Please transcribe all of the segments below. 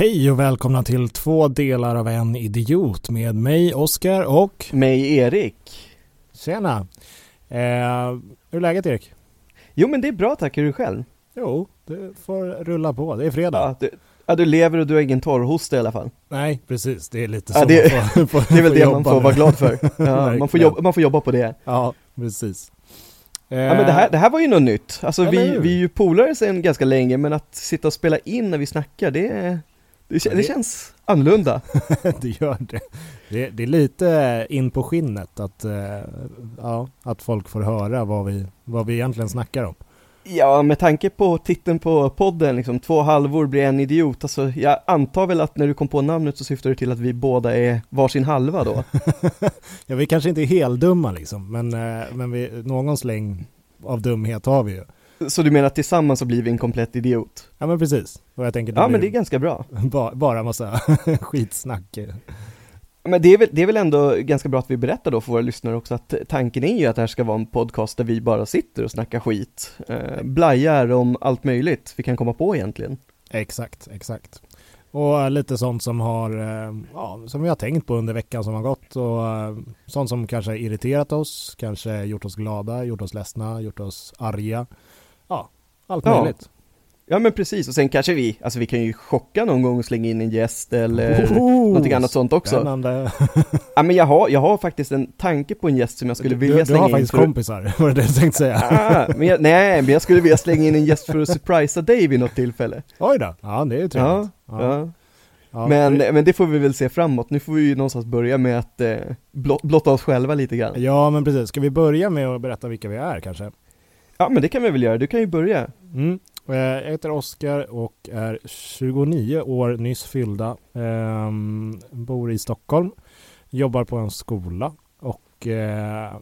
Hej och välkomna till två delar av en idiot med mig Oskar och Mig Erik. Tjena! Eh, hur är läget Erik? Jo men det är bra tack, hur är du själv? Jo, det får rulla på. Det är fredag. Ja, du, ja, du lever och du har ingen torrhosta i alla fall. Nej, precis. Det är lite så Ja, det- man får, får, Det är väl det man får vara glad för. Ja, man, får jobba, man får jobba på det. Ja, precis. Ja men det här, det här var ju något nytt. Alltså Eller vi, hur? vi är ju polare sedan ganska länge, men att sitta och spela in när vi snackar, det, det, det det- känns annorlunda. det gör det. det. Det är lite in på skinnet att, eh, ja, att folk får höra vad vi, vad vi egentligen snackar om. Ja, med tanke på titeln på podden, liksom två halvor blir en idiot, alltså jag antar väl att när du kom på namnet så syftar du till att vi båda är varsin halva då? Ja, vi kanske inte är helt dumma liksom, men, eh, men vi, någon släng av dumhet har vi ju. Så du menar att tillsammans så blir vi en komplett idiot? Ja men precis. Och jag tänker Ja men det är ganska bra. ba, bara massa skitsnack. Men det är, väl, det är väl ändå ganska bra att vi berättar då för våra lyssnare också att tanken är ju att det här ska vara en podcast där vi bara sitter och snackar skit, eh, blajar om allt möjligt vi kan komma på egentligen. Exakt, exakt. Och lite sånt som har, eh, ja, som vi har tänkt på under veckan som har gått och eh, sånt som kanske har irriterat oss, kanske gjort oss glada, gjort oss ledsna, gjort oss arga. Ja, allt Ja. möjligt. Ja men precis, och sen kanske vi, alltså vi kan ju chocka någon gång och slänga in en gäst eller Oho, någonting annat sånt också. Spännande. Ja men jag har, jag har faktiskt en tanke på en gäst som jag skulle vilja du, du slänga har in faktiskt för... kompisar, var det det du tänkte säga? Ah, men jag, nej, men jag skulle vilja slänga in en gäst för att surprisa dig vid något tillfälle. Oj då, ja det är ju Ja, trevligt. ja. Ja, Men, det- men det får vi väl se framåt, nu får vi ju någonstans börja med att eh, blott, blotta oss själva lite grann. Ja men precis, ska vi börja med att berätta vilka vi är kanske? Ja men det kan vi väl göra, du kan ju börja. Mm. Jag heter Oskar och är 29 år nyss fyllda. Ehm, bor i Stockholm. Jobbar på en skola. Och eh,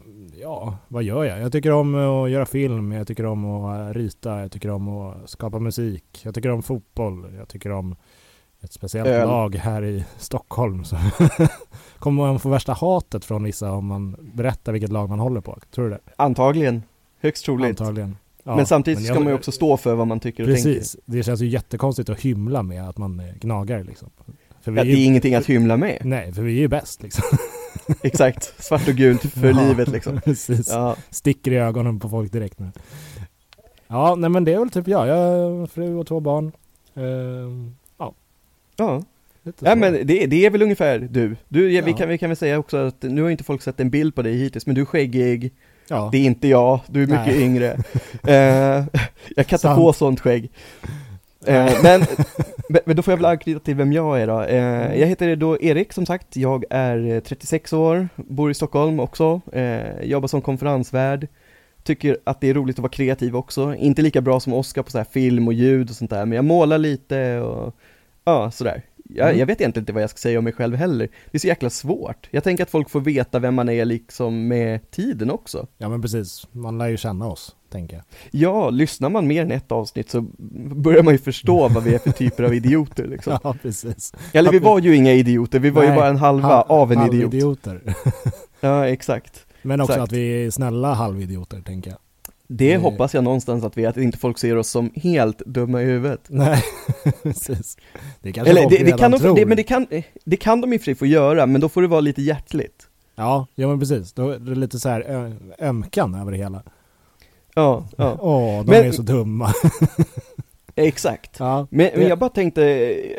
ja, vad gör jag? Jag tycker om att göra film. Jag tycker om att rita. Jag tycker om att skapa musik. Jag tycker om fotboll. Jag tycker om ett speciellt Öl. lag här i Stockholm. Så kommer man få värsta hatet från vissa om man berättar vilket lag man håller på. Tror du det? Antagligen, högst troligt. Antagligen. Ja, men samtidigt men ska jag- man ju också stå för vad man tycker och Precis, det känns ju jättekonstigt att hymla med att man är gnagare liksom. För tänker. Ja, det är ju, ingenting att hymla med. nej, för vi är ju bäst liksom. Exakt, svart och gult för Ja, livet liksom. Precis, Ja, sticker i ögonen på folk direkt nu. Ja, nej men det är väl typ jag. Jag har fru och två barn. Ehm, ja, ja. ja men det, det är väl ungefär du. du ja, vi, kan, vi kan väl säga också att nu har inte folk sett en bild på dig hittills, men du är skäggig, ja. det är inte jag, du är mycket Nej. yngre. Eh, jag kan inte få sånt skägg. Eh, men, men- då får jag väl anknyta till vem jag är då. Eh, jag heter då Erik som sagt, jag är eh, 36 år, bor i Stockholm också, eh, jobbar som konferensvärd, tycker att det är roligt att vara kreativ också, inte lika bra som Oskar på så här film och ljud och sånt där, men jag målar lite och ja, sådär. Jag, Mm. jag vet egentligen inte vad jag ska säga om mig själv heller, det är så jäkla svårt. Jag tänker att folk får veta vem man är liksom med tiden också. ja men precis, man lär ju känna oss, tänker jag. Ja, lyssnar man mer än ett avsnitt så börjar man ju förstå vad vi är för typer av idioter liksom. Ja, precis. Eller vi var ju inga idioter, vi var ju Nej, bara en halva Halv- av en idiot. halvidioter. Ja, exakt. Men också Exakt. att vi är snälla halvidioter, tänker jag. Det Det- hoppas jag någonstans att vi, att inte folk ser oss som helt dumma i huvudet. Nej, precis. Det kanske Eller folk det, det redan kan de, tror. det, men det kan, det kan de i och för sig få göra, men då får det vara lite hjärtligt. Ja, ja men precis. Då är det lite så här ömkan över det hela. Ja, ja, Åh, de Men- är så dumma. exakt. ja, Men, men jag bara tänkte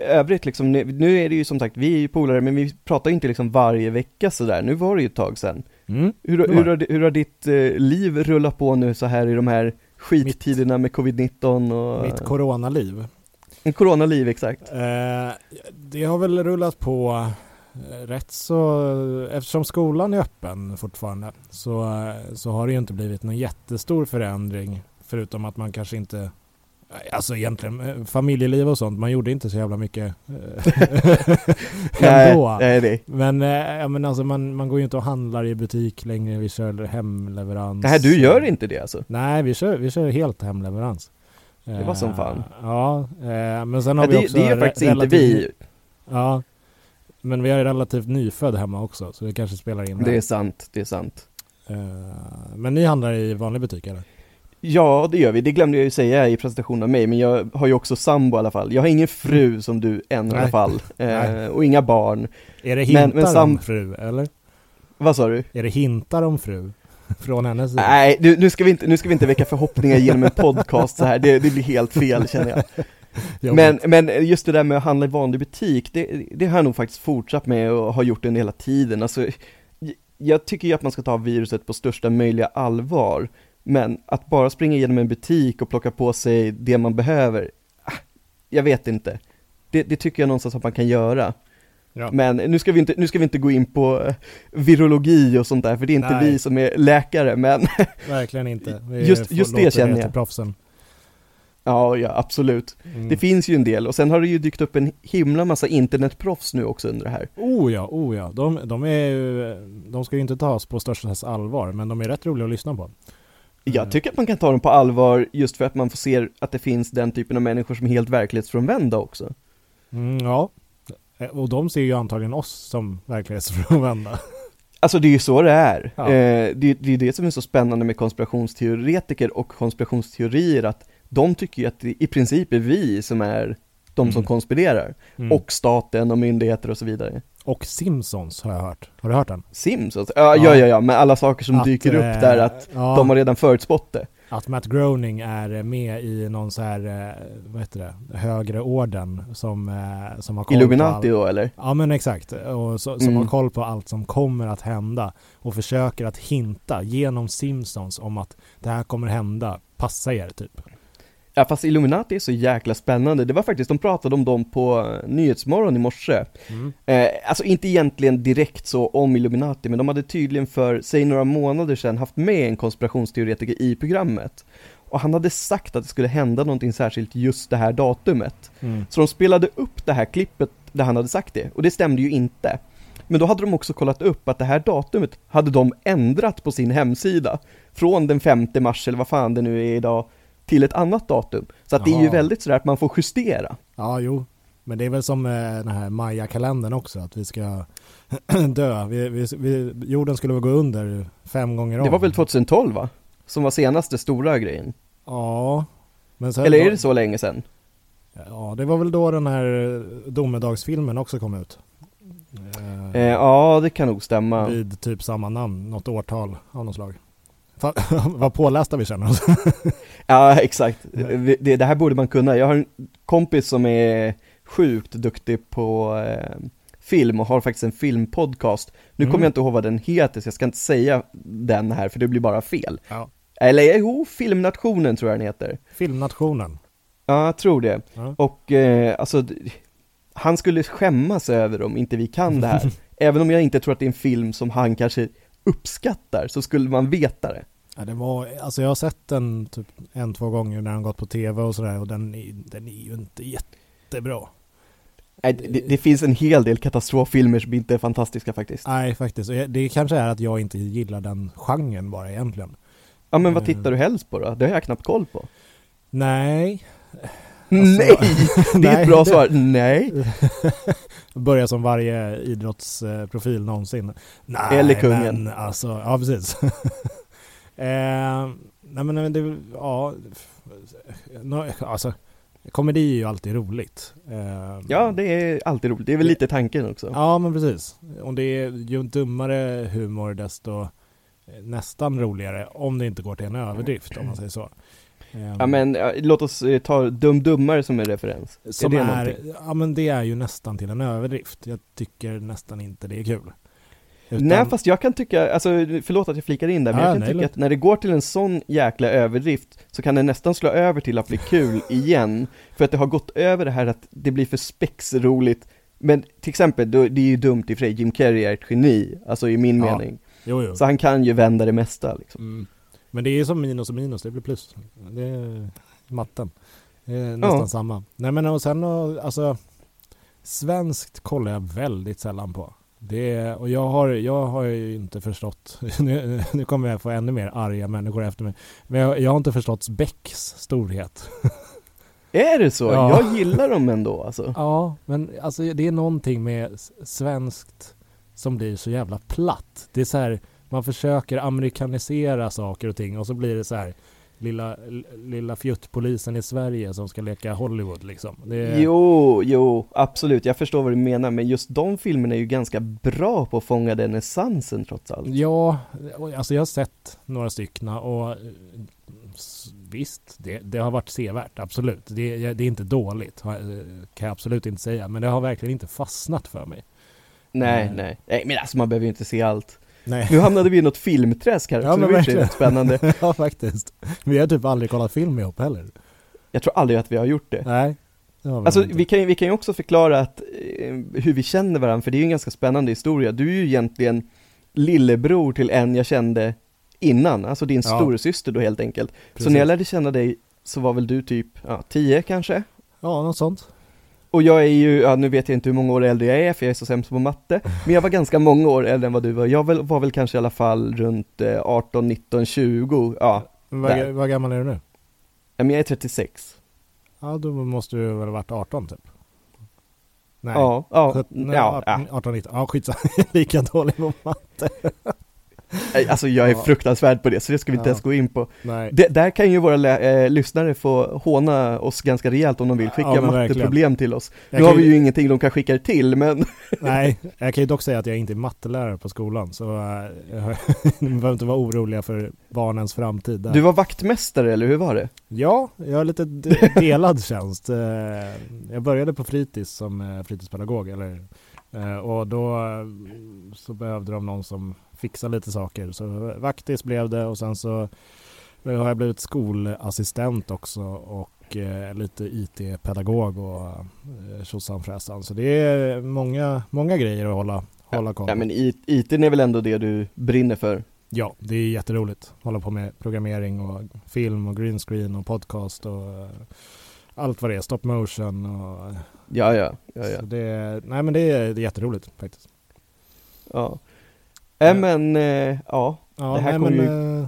övrigt liksom, nu, nu är det ju som sagt, vi är ju polare, men vi pratar ju inte liksom varje vecka sådär, nu var det ju ett tag sedan. Mm. Hur, hur, har, hur har ditt eh, liv rullat på nu så här i de här skittiderna med covid-19 och mitt coronaliv. en coronaliv exakt? Eh, det har väl rullat på eh, rätt så, eftersom skolan är öppen fortfarande, så, eh, så har det ju inte blivit någon jättestor förändring, förutom att man kanske inte Alltså egentligen eh, familjeliv och sånt, man gjorde inte så jävla mycket eh, Nej, ändå. nej det. Men, eh, ja, men alltså man, man går ju inte och handlar i butik längre, vi kör hemleverans. Nej, du gör inte det alltså? Nej, vi kör, vi kör helt hemleverans. Det var som fan. Ja, men sen har Ja, vi också det gör faktiskt inte vi. Ja, men vi har relativt nyfödd hemma också, så det kanske spelar in Det där. är sant, det är sant. Men ni handlar i vanlig butik eller? Ja, det gör vi. Det glömde jag ju säga i presentationen av mig, men jag har ju också sambo i alla fall. Jag har ingen fru som du än i alla fall, eh, och inga barn. Är det Men- hintar men sam- om fru, eller? Vad sa du? Är det hintar om fru? Från hennes sida? Nej, nu, nu, ska vi inte, nu ska vi inte väcka förhoppningar genom en podcast så här. Det, det blir helt fel känner jag. Men, men just det där med att handla i vanlig butik, det, det har jag nog faktiskt fortsatt med och har gjort det hela tiden. Alltså, jag tycker ju att man ska ta viruset på största möjliga allvar, men att bara springa igenom en butik och plocka på sig det man behöver, ah, jag vet inte. Det, det tycker jag någonstans att man kan göra. Ja. Men nu ska, vi inte, nu ska vi inte gå in på eh, virologi och sånt där, för det är inte Nej. vi som är läkare, men Verkligen inte. Vi Just- just det känner jag. Proffsen. ja, ja absolut. Mm. Det finns ju en del, och sen har det ju dykt upp en himla massa internetproffs nu också under det här. Oh ja, oh ja. De, de, är ju, de ska ju inte tas på största allvar, men de är rätt roliga att lyssna på. Jag tycker att man kan ta dem på allvar just för att man får se att det finns den typen av människor som är helt verklighetsfrånvända också. Mm, ja. Och de ser ju antagligen oss som verklighetsfrånvända. Alltså det är ju så det är. Ja. Eh, det, det är det som är så spännande med konspirationsteoretiker och konspirationsteorier, att de tycker ju att det i princip är vi som är de som Mm. konspirerar. Mm. Och staten och myndigheter och så vidare. Och Simpsons har jag hört. Har du hört den? Alltså. ja, ja, ja, ja, med alla saker som Att, dyker upp eh, där, att ja, de har redan förutspått det. Att Matt Groening är med i någon så här, eh, vad heter det, högre orden som, eh, som har koll Illuminati på då eller? all... Ja men exakt, och så, som Mm. har koll på allt som kommer att hända och försöker att hinta genom Simpsons om att det här kommer hända, passa er typ. Ja fast Illuminati är så jäkla spännande, det var faktiskt, de pratade om dem på eh, Nyhetsmorgon i morse. Mm. eh, Alltså inte egentligen direkt så om Illuminati, men de hade tydligen för, säg några månader sedan haft med en konspirationsteoretiker i programmet. Och han hade sagt att det skulle hända någonting särskilt just det här datumet. Mm. Så de spelade upp det här klippet där han hade sagt det, och det stämde ju inte. Men då hade de också kollat upp att det här datumet hade de ändrat på sin hemsida. Från den 5 mars, eller vad fan det nu är idag, till ett annat datum Så att det är ju väldigt sådär att man får justera Ja, jo. Men det är väl som eh, den här Maya-kalendern också, att vi ska dö. Vi, vi, vi, jorden skulle väl gå under fem gånger om. Det var väl 2012 va? Som var senaste stora grejen Ja. Men sen Eller är det så länge sedan? Ja, det var väl då den här domedagsfilmen också kom ut. Eh, Eh, ja, det kan nog stämma Vid typ samma namn, något årtal av något slag. Fan, vad pålästa vi känner oss. Ja, exakt. Det, det, här borde man kunna. Jag har en kompis som är sjukt duktig på eh, film och har faktiskt en filmpodcast. Nu Mm. kommer jag inte ihåg vad den heter, så jag ska inte säga den här, för det blir bara fel. Ja. Eller jo, Filmnationen tror jag den heter. Filmnationen. Ja, jag tror det. Ja. Och eh, alltså, han skulle skämmas över om inte vi kan det här. Även om jag inte tror att det är en film som han kanske uppskattar, så skulle man veta det. Ja, det var, alltså jag har sett den typ en, två gånger när den gått på tv och sådär och den, är- den är ju inte jättebra. Nej, det, det finns en hel del katastroffilmer som inte är fantastiska faktiskt. Nej, faktiskt. Det kanske är att jag inte gillar den genren bara egentligen. Ja men vad Eh. tittar du helst på då? Det har jag knappt koll på. Nej. Nej! Det är ett bra svar. Nej. Börja som varje idrottsprofil någonsin. Nej, Eller kungen. Men, alltså, ja, precis. eh, nej, men det, ja, nå- alltså, komedi är ju alltid roligt. Eh, Ja, det är alltid roligt. Det är väl lite tanken också. Ja, men precis. Och det är ju dummare humor desto nästan roligare om det inte går till en överdrift om man säger så. Eh, Ja men låt oss eh, ta Dum Dummare som en referens. som är det är, ja men det är ju nästan till en överdrift. Jag tycker nästan inte det är kul. Utan- Nej fast jag kan tycka, alltså förlåt att jag flikar in där, men Ja, jag kan nej, tycka att när det går till en sån jäkla överdrift så kan det nästan slå över till att bli kul igen. För att det har gått över det här att det blir för spexroligt. Men till exempel, det är ju dumt i och för sig, Jim Carrey är ett geni, alltså i min Ja. mening. Jo, jo. Så han kan ju vända det mesta liksom. Mm. Men det är som minus och minus, det blir plus. Det är matten. Det är nästan Ja. samma. Nej men och sen alltså Svenskt kollar jag väldigt sällan på. Det är, och jag har, jag har ju inte förstått, nu, nu kommer jag få ännu mer arga människor efter mig. Men jag, jag har inte förstått Becks storhet. Är det så? Ja. Jag gillar dem ändå alltså. Ja, men alltså det är någonting med svenskt som blir så jävla platt. Det är så här, man försöker amerikanisera saker och ting och så blir det så här lilla, lilla fjuttpolisen i Sverige som ska leka Hollywood liksom. Det... Jo, jo, absolut, jag förstår vad du menar, men just de filmerna är ju ganska bra på att fånga den essensen trots allt. Ja, alltså jag har sett några styckna och visst, det, det, har varit sevärt, absolut. Det, det, är inte dåligt, kan jag absolut inte säga, men det har verkligen inte fastnat för mig. Nej, mm. nej, nej, men alltså man behöver ju inte se allt. Nej. Nu hamnade vi i något filmträsk här, ja, så det är spännande. ja, faktiskt. Vi har typ aldrig kollat film ihop heller. Jag tror aldrig att vi har gjort det. Nej. Det alltså vi kan, vi kan ju också förklara att, eh, hur vi känner varandra, för det är ju en ganska spännande historia. Du är ju egentligen lillebror till en jag kände innan, alltså din ja. storasyster då helt enkelt. Precis. Så när jag lärde känna dig så var väl du typ, ja, tio kanske? Ja, något sånt. Och jag är ju, ja nu vet jag inte hur många år äldre jag är för jag är så sämst på matte, men jag var ganska många år äldre än vad du var. Jag var, var väl kanske i alla fall runt 18, 19, 20, ja. Vad, vad gammal är du nu? Ja, men jag är 36. Ja, då måste du väl ha varit 18 typ? Nej. Ja, ja, 17, ja, 18, 18, 19, ja skitsamma, lika dålig på matte. Alltså jag är ja. fruktansvärd på det, så det ska vi inte ja. ens gå in på. Det, där kan ju våra äh, lyssnare få håna oss ganska rejält om de vill skicka ja, matteproblem till oss. Jag nu har vi ju ingenting de kan skicka till, men... Nej, jag kan ju dock säga att jag inte är mattelärare på skolan, så äh, ni behöver inte vara oroliga för barnens framtid. Där. Du var vaktmästare, eller hur var det? Ja, jag har lite delad tjänst. Eh, jag började på fritids som fritidspedagog, eller och då så behövde de någon som fixa lite saker. Så vaktis blev det och sen så har jag blivit skolassistent också och eh, lite IT-pedagog och eh, tjosan fräsan. Så det är många, många grejer att hålla, hålla koll på. Ja, men IT är väl ändå det du brinner för? Ja, det är jätteroligt. Hålla på med programmering och film och greenscreen och podcast och eh, allt vad det är, stop motion och... Ja, ja, ja, ja. Så det, nej men det är, det är jätteroligt faktiskt. Ja. Äh, men, äh, ja, ja, det här kommer ju... Äh...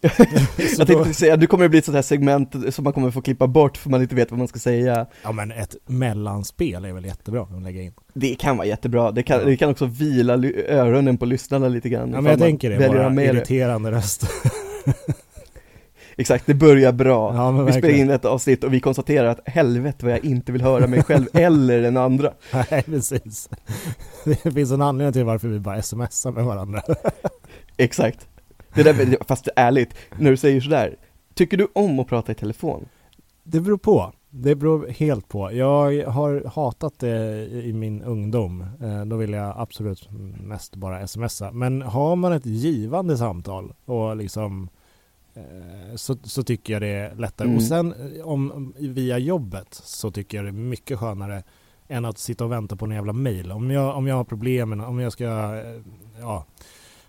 jag tänkte säga, du kommer det bli ett sånt här segment som man kommer få klippa bort för man inte vet vad man ska säga. Ja men ett mellanspel är väl jättebra att lägga in. Det kan vara jättebra, det kan, det kan också vila öronen på lyssnarna lite grann. Ja men jag tänker det, våra irriterande röster. Exakt, det börjar bra. Ja, vi spelar in ett avsnitt och vi konstaterar att helvete vad jag inte vill höra mig själv eller den andra. Nej, precis. Det finns en anledning till varför vi bara smsar med varandra. Exakt. Det där, fast ärligt, när du säger sådär, tycker du om att prata i telefon? Det beror på. Det beror helt på. Jag har hatat det i min ungdom. Eh, då vill jag absolut mest bara smsa. Men har man ett givande samtal och liksom så, så tycker jag det är lättare. Mm. Och sen eh, om, via jobbet så tycker jag det är mycket skönare än att sitta och vänta på en jävla mail. Om jag, om jag har problem, om jag ska eh, ja,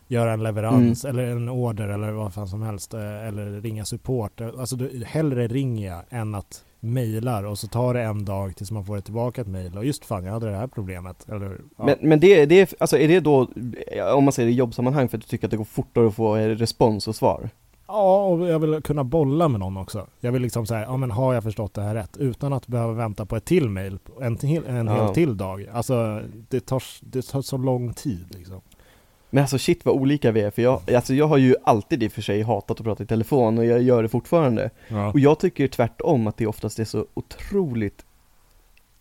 göra en leverans mm. eller en order eller vad fan som helst eller ringa support. Alltså du, hellre ringer jag än att mejlar och så tar det en dag tills man får tillbaka ett mejl och just fan jag hade det här problemet. Eller, ja. Men, men det, det, alltså är det då, om man säger i jobbsammanhang för att du tycker att det går fortare att få respons och svar? Ja, och jag vill kunna bolla med någon också. Jag vill liksom säga, ja men har jag förstått det här rätt? Utan att behöva vänta på ett till mail, en, till, en ja. hel till dag. Alltså det tar, det tar så lång tid liksom. Men alltså shit vad olika vi är, för jag, alltså jag har ju alltid i och för sig hatat att prata i telefon och jag gör det fortfarande. Ja. Och jag tycker tvärtom att det oftast är så otroligt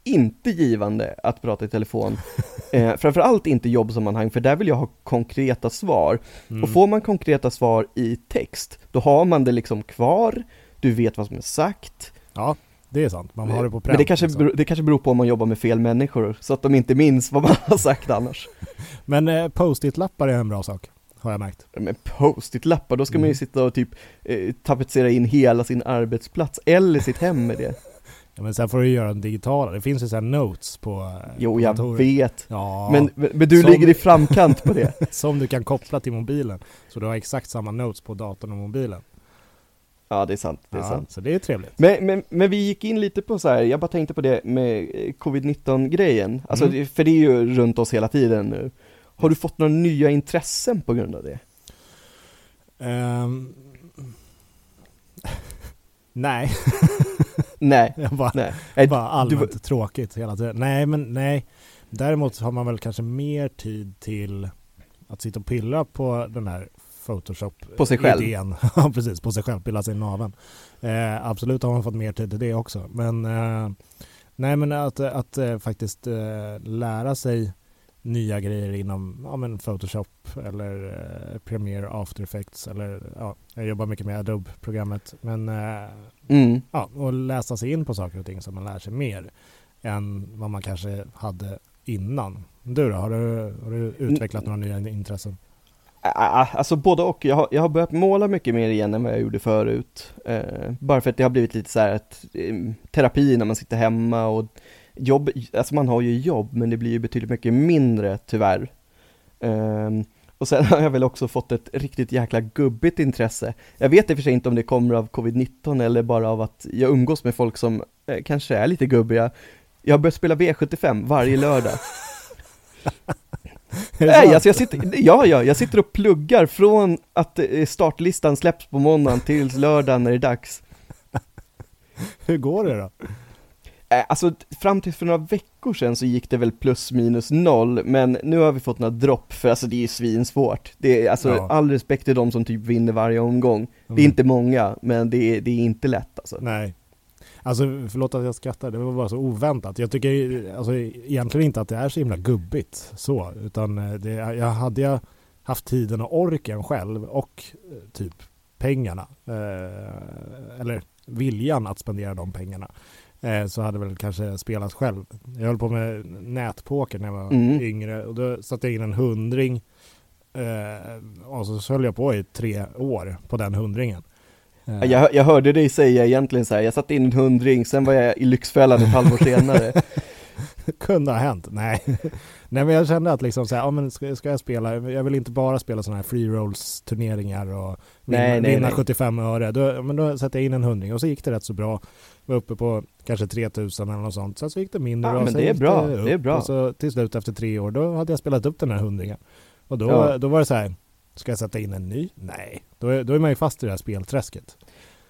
inte givande att prata i telefon. Eh, framförallt inte jobbsammanhang, för där vill jag ha konkreta svar. Mm. Och får man konkreta svar i text, då har man det liksom kvar, du vet vad som är sagt. Ja, det är sant. Man har det på pränt. Men det kanske, liksom. beror, det kanske beror på om man jobbar med fel människor, så att de inte minns vad man har sagt annars. Men eh, post-it-lappar är en bra sak har jag märkt. Men post-it-lappar, då ska mm. man ju mm. sitta och typ eh, tapetsera in hela sin arbetsplats eller sitt hem med det. Ja, men sen får du göra en digitala. Det finns ju såhär notes på eh, Jo, jag kontoret. vet. Ja, men, men du som, ligger i framkant på det. som du kan koppla till mobilen. Så du har exakt samma notes på datorn och mobilen. Ja, det är sant. Det är ja, sant. Så det är trevligt. Men, men, men vi gick in lite på så här, jag bara tänkte på det med eh, covid-19 grejen. Alltså, mm. för det är ju runt oss hela tiden nu. Har du fått några nya intressen på grund av det? Um... Nej. nej. Jag bara, nej. bara allmänt du... tråkigt hela tiden. Nej, men nej. Däremot har man väl kanske mer tid till att sitta och pilla på den här Photoshop På sig själv? Ja precis, på sig själv, pilla sig i naveln. Eh, absolut har man fått mer tid till det också. Men eh, nej men att, att eh, faktiskt eh, lära sig nya grejer inom ja, men Photoshop eller eh, Premiere After Effects eller ja, jag jobbar mycket med Adobe-programmet. Men eh, Mm. ja, och läsa sig in på saker och ting så man lär sig mer än vad man kanske hade innan. Du då, har du, har du utvecklat några nya intressen? Alltså både och, jag har, jag har börjat måla mycket mer igen än vad jag gjorde förut eh, Bara för att det har blivit lite så här att eh, terapi när man sitter hemma och jobb, alltså man har ju jobb men det blir ju betydligt mycket mindre tyvärr eh, Och sen har jag väl också fått ett riktigt jäkla gubbigt intresse Jag vet i och för sig inte om det kommer av covid-19 eller bara av att jag umgås med folk som eh, kanske är lite gubbiga Jag har börjat spela V75 varje lördag Nej, alltså jag sitter, ja, ja, jag sitter och pluggar från att eh, startlistan släpps på måndagen till lördagen när det är dags. Hur går det då? Eh, Alltså fram till för några veckor sedan så gick det väl plus minus noll, men nu har vi fått några dropp för alltså det är ju svinsvårt. Det är, alltså Ja. all respekt till de som typ vinner varje omgång. Det är Mm. inte många, men det är, det är inte lätt alltså. Nej. Alltså förlåt att jag skrattar, det var bara så oväntat. Jag tycker alltså, egentligen inte att det är så himla gubbigt så, utan eh, det, jag hade jag haft tiden och orken själv och eh, typ pengarna, eh, eller viljan att spendera de pengarna, så hade väl kanske spelat själv. Jag höll på med nätpoker när jag var Mm. yngre och då satte jag in en hundring eh, och så höll jag på i tre år på den hundringen. Eh, Jag, jag hörde dig säga egentligen så här, jag satte in en hundring, sen var jag i Lyxfällan ett halvår senare. kunde ha hänt. Nej. Nej men jag kände att liksom så här, ja, men ska, ska jag spela, jag vill inte bara spela sådana här free rolls turneringar och vinna, Nej, nej, vinna nej. 75 öre. Då, men då satte jag in en hundring och så gick det rätt så bra. Var uppe på kanske 3000 eller något sånt. Sen så gick det mindre Ja, och men det är bra, upp. det är bra. Och så till slut efter tre år, då hade jag spelat upp den här hundringen. Och då, Ja. då var det så här, ska jag sätta in en ny? Nej, då är, då är man ju fast i det här spelträsket.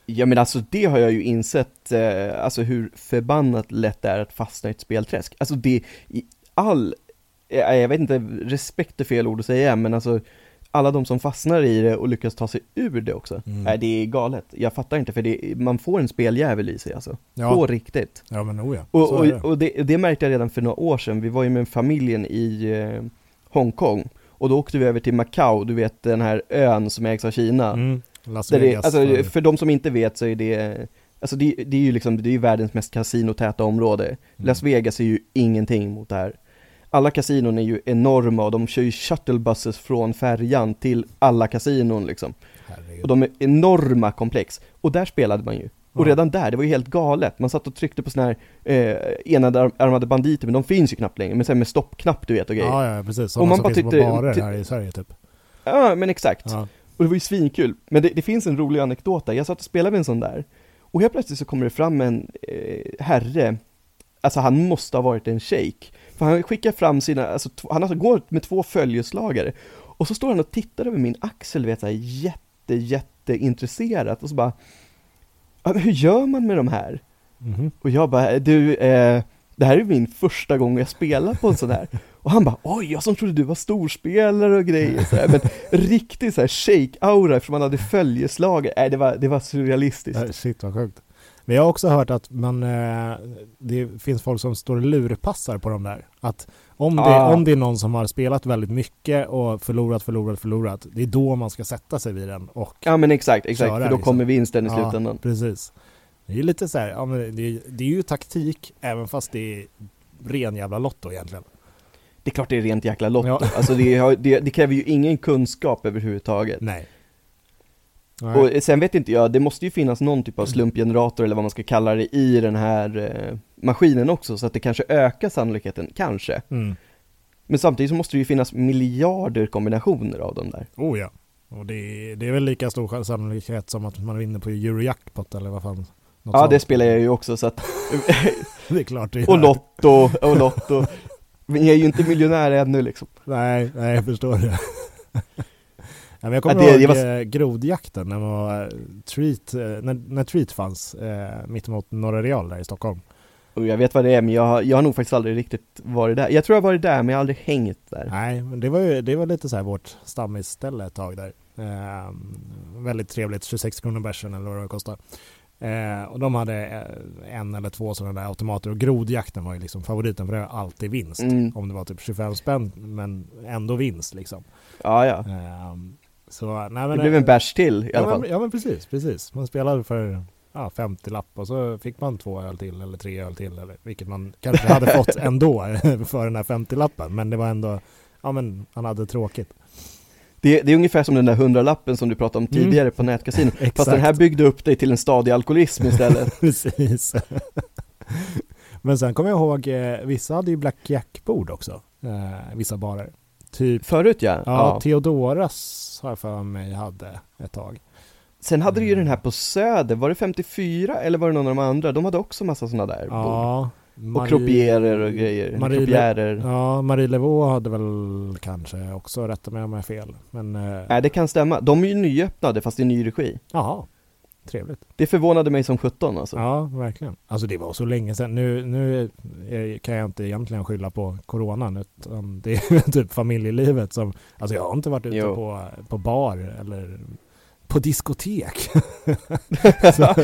Ja men alltså det har jag ju insett, eh, alltså hur förbannat lätt det är att fastna i ett spelträsk. Alltså det, i all, eh, jag vet inte, respekt är fel ord att säga, men alltså alla de som fastnar i det och lyckas ta sig ur det också. Mm. Nej, det är galet. Jag fattar inte, för det, man får en speljävel i sig alltså. På Ja, riktigt. ja men oh ja. Och, och, det. och det, det märkte jag redan för några år sedan, vi var ju med familjen i eh, Hongkong. Och då åkte vi över till Macau, du vet den här ön som ägs av Kina. Mm. Las Där det, Vegas. alltså, för- de som inte vet så är det, alltså det, det är ju liksom, det är världens mest kasinotäta område. Mm. Las Vegas är ju ingenting mot det här. Alla kasinon är ju enorma och de kör ju shuttlebuses från färjan till alla kasinon liksom. Herregud. Och de är enorma komplex. Och där spelade man ju. Och Ja. redan där, det var ju helt galet. Man satt och tryckte på såna här eh, enade arm- armade banditer, men de finns ju knappt längre. Men sen med stoppknapp du vet och grejer. Ja, Ja, ja precis. Och Sådana man som bara finns på tyckte- barer ty- här i Sverige typ. men exakt. Ja. Och det var ju svinkul. Men det, det finns en rolig anekdot där. Jag satt och spelade med en sån där. Och helt plötsligt så kommer det fram en eh, herre. Alltså han måste ha varit en shejk. För han skickar fram sina, alltså han alltså går med två följeslagare. Och så står han och tittar över min axel, vet jag, jätte, jätte intresserat. Och så bara, "Ja, men hur gör man med de här? Mhm. Och jag bara, du, eh, det här är min första gång jag spelar på en sån här. Och han bara, oj, jag som trodde du var storspelare och grejer så här. Men riktigt så här shake-aura eftersom man hade följeslagare. Nej, det var, det var surrealistiskt. Shit vad sjukt. Men jag har också hört att man, eh, det finns folk som står och lurpassar på de där. Att om det, Ah. om det är någon som har spelat väldigt mycket och förlorat, förlorat, förlorat. Det är då man ska sätta sig vid den och Ja men exakt, exakt, för då liksom. kommer vinsten i Ja. slutändan. precis. Det är lite så här, ja, men det, är- det är ju taktik även fast det är ren jävla lotto egentligen. Det är klart det är rent jäkla lotto. Ja. Alltså det, det, det kräver ju ingen kunskap överhuvudtaget. Nej. Nej. Och sen vet inte jag, det måste ju finnas någon typ av slumpgenerator eller vad man ska kalla det i den här eh, maskinen också, så att det kanske ökar sannolikheten, kanske. Mm. Men samtidigt så måste det ju finnas miljarder kombinationer av dem där. Oh ja. Och det är, det är väl lika stor sannolikhet som att man vinner på Eurojackpot eller vad fan. Ja, sånt. det spelar jag ju också så att, Det är klart det gör. och Lotto, och Lotto. Men jag är ju inte miljonär ännu liksom. Nej, nej jag förstår det. ja, jag kommer Ja, det- ihåg var- eh, grodjakten när, man var, eh, treat, eh, när, när Treat fanns eh, mittemot Norra Real där i Stockholm. Och jag vet vad det är, men jag, har- jag har nog faktiskt aldrig riktigt varit där. Jag tror jag har varit där, men jag har aldrig hängt där. Nej, men det var ju det var lite så här vårt stammisställe ett tag där. Eh, väldigt trevligt, 26 kronor bärsen eller vad det kostar. Eh, och de hade en eller två sådana där automater och grodjakten var ju liksom favoriten för det var alltid vinst. Mm. Om det var typ 25 spänn men ändå vinst liksom. Ja, ja. Eh, så, nej, men, Det blev en bärs till i ja, alla fall. Men, ja men precis, precis. Man spelade för ja, 50 lapp och så fick man två öl till eller tre öl till eller vilket man kanske hade fått ändå för den här 50-lappen. Men det var ändå, ja men han hade tråkigt. Det, det är ungefär som den där hundralappen som du pratade om Mm. tidigare på nätkasino. Fast den här byggde upp dig till en stadig alkoholism istället. Precis. Men sen kommer jag ihåg, eh, vissa hade ju Black Jack-bord också. Eh, vissa barer. Typ, Förut ja. ja, ja. Theodoras har jag för mig hade ett tag. Sen hade du ju den här på Söder, var det 54 eller var det någon av de andra? De hade också massa sådana där bord. Ja. Och croupiérer och grejer, Marie- croupierer. Ja, Marie Levaux hade väl kanske också, rätta mig om jag har fel. Men, eh, Nej det kan stämma, de är ju nyöppnade fast i ny regi. jaha, trevligt. Det förvånade mig som 17 alltså. Ja, verkligen. Alltså det var så länge sedan. Nu, nu är, kan jag inte egentligen skylla på coronan, utan det är typ familjelivet som... Alltså jag har inte varit ute Jo. på, på bar eller på diskotek.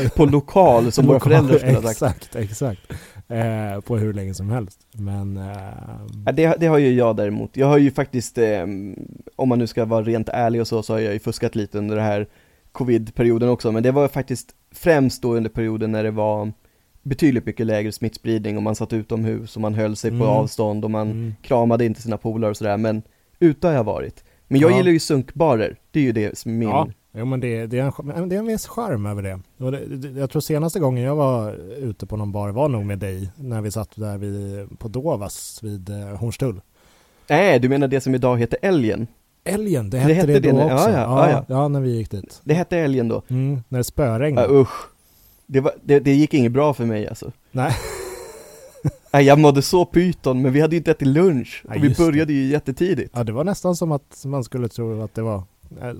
på lokal som våra föräldrar skulle ha sagt. Exakt, exakt. Eh, på hur länge som helst. Men... Eh, det, det har ju jag däremot. Jag har ju faktiskt, eh, om man nu ska vara rent ärlig och så, så har jag ju fuskat lite under det här covid-perioden också, men det var faktiskt främst då under perioden när det var betydligt mycket lägre smittspridning och man satt utomhus och man höll sig på Mm. avstånd och man mm, kramade inte sina polare och sådär, men ute har jag varit. Men jag Ja. gillar ju sunkbarer, det är ju det som är min, Ja, jo, men det, det, är en, det är en viss charm över det. Jag tror senaste gången jag var ute på någon bar var nog med dig när vi satt där vid, på Dovas vid eh, Hornstull. nej du menar det som idag heter Älgen? Älgen, det Det hette det, hette det då när- ja, också. ja, ja, ja. ja, när vi gick dit. Det hette Älgen då? Mm, när det spöregnade. Ja usch, det, var, det, det gick inget bra för mig alltså. Nej. Nej, jag mådde så pyton, men vi hade ju inte ätit lunch och vi det. började ju jättetidigt. Ja, det var nästan som att man skulle tro att det var eh,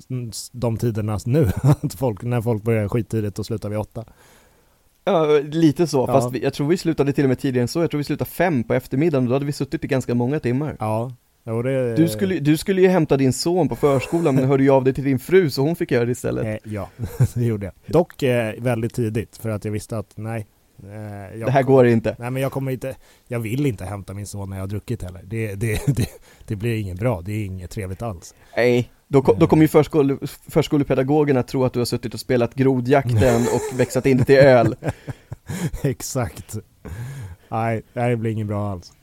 de tiderna nu. Att folk, när folk börjar skittidigt och slutar vid åtta. Ja, lite så, Ja. fast vi, jag tror vi slutade till och med tidigare än så, jag tror vi slutade fem på eftermiddagen och då hade vi suttit i ganska många timmar. Ja, jo, det... Du skulle, du skulle ju hämta din son på förskolan men hörde ju av dig till din fru så hon fick göra det istället. Eh, ja, det gjorde jag. Dock eh, väldigt tidigt för att jag visste att nej. Eh, Det här går inte. Nej men jag kommer inte, jag vill inte hämta min son när jag har druckit heller. Det, det, det, det blir inget bra, det är inget trevligt alls. Nej, då, ko- då kommer ju förskole, förskolepedagogerna tro att du har suttit och spelat grodjakten och växlat in det till öl. Exakt. Nej, det blir inget bra alls.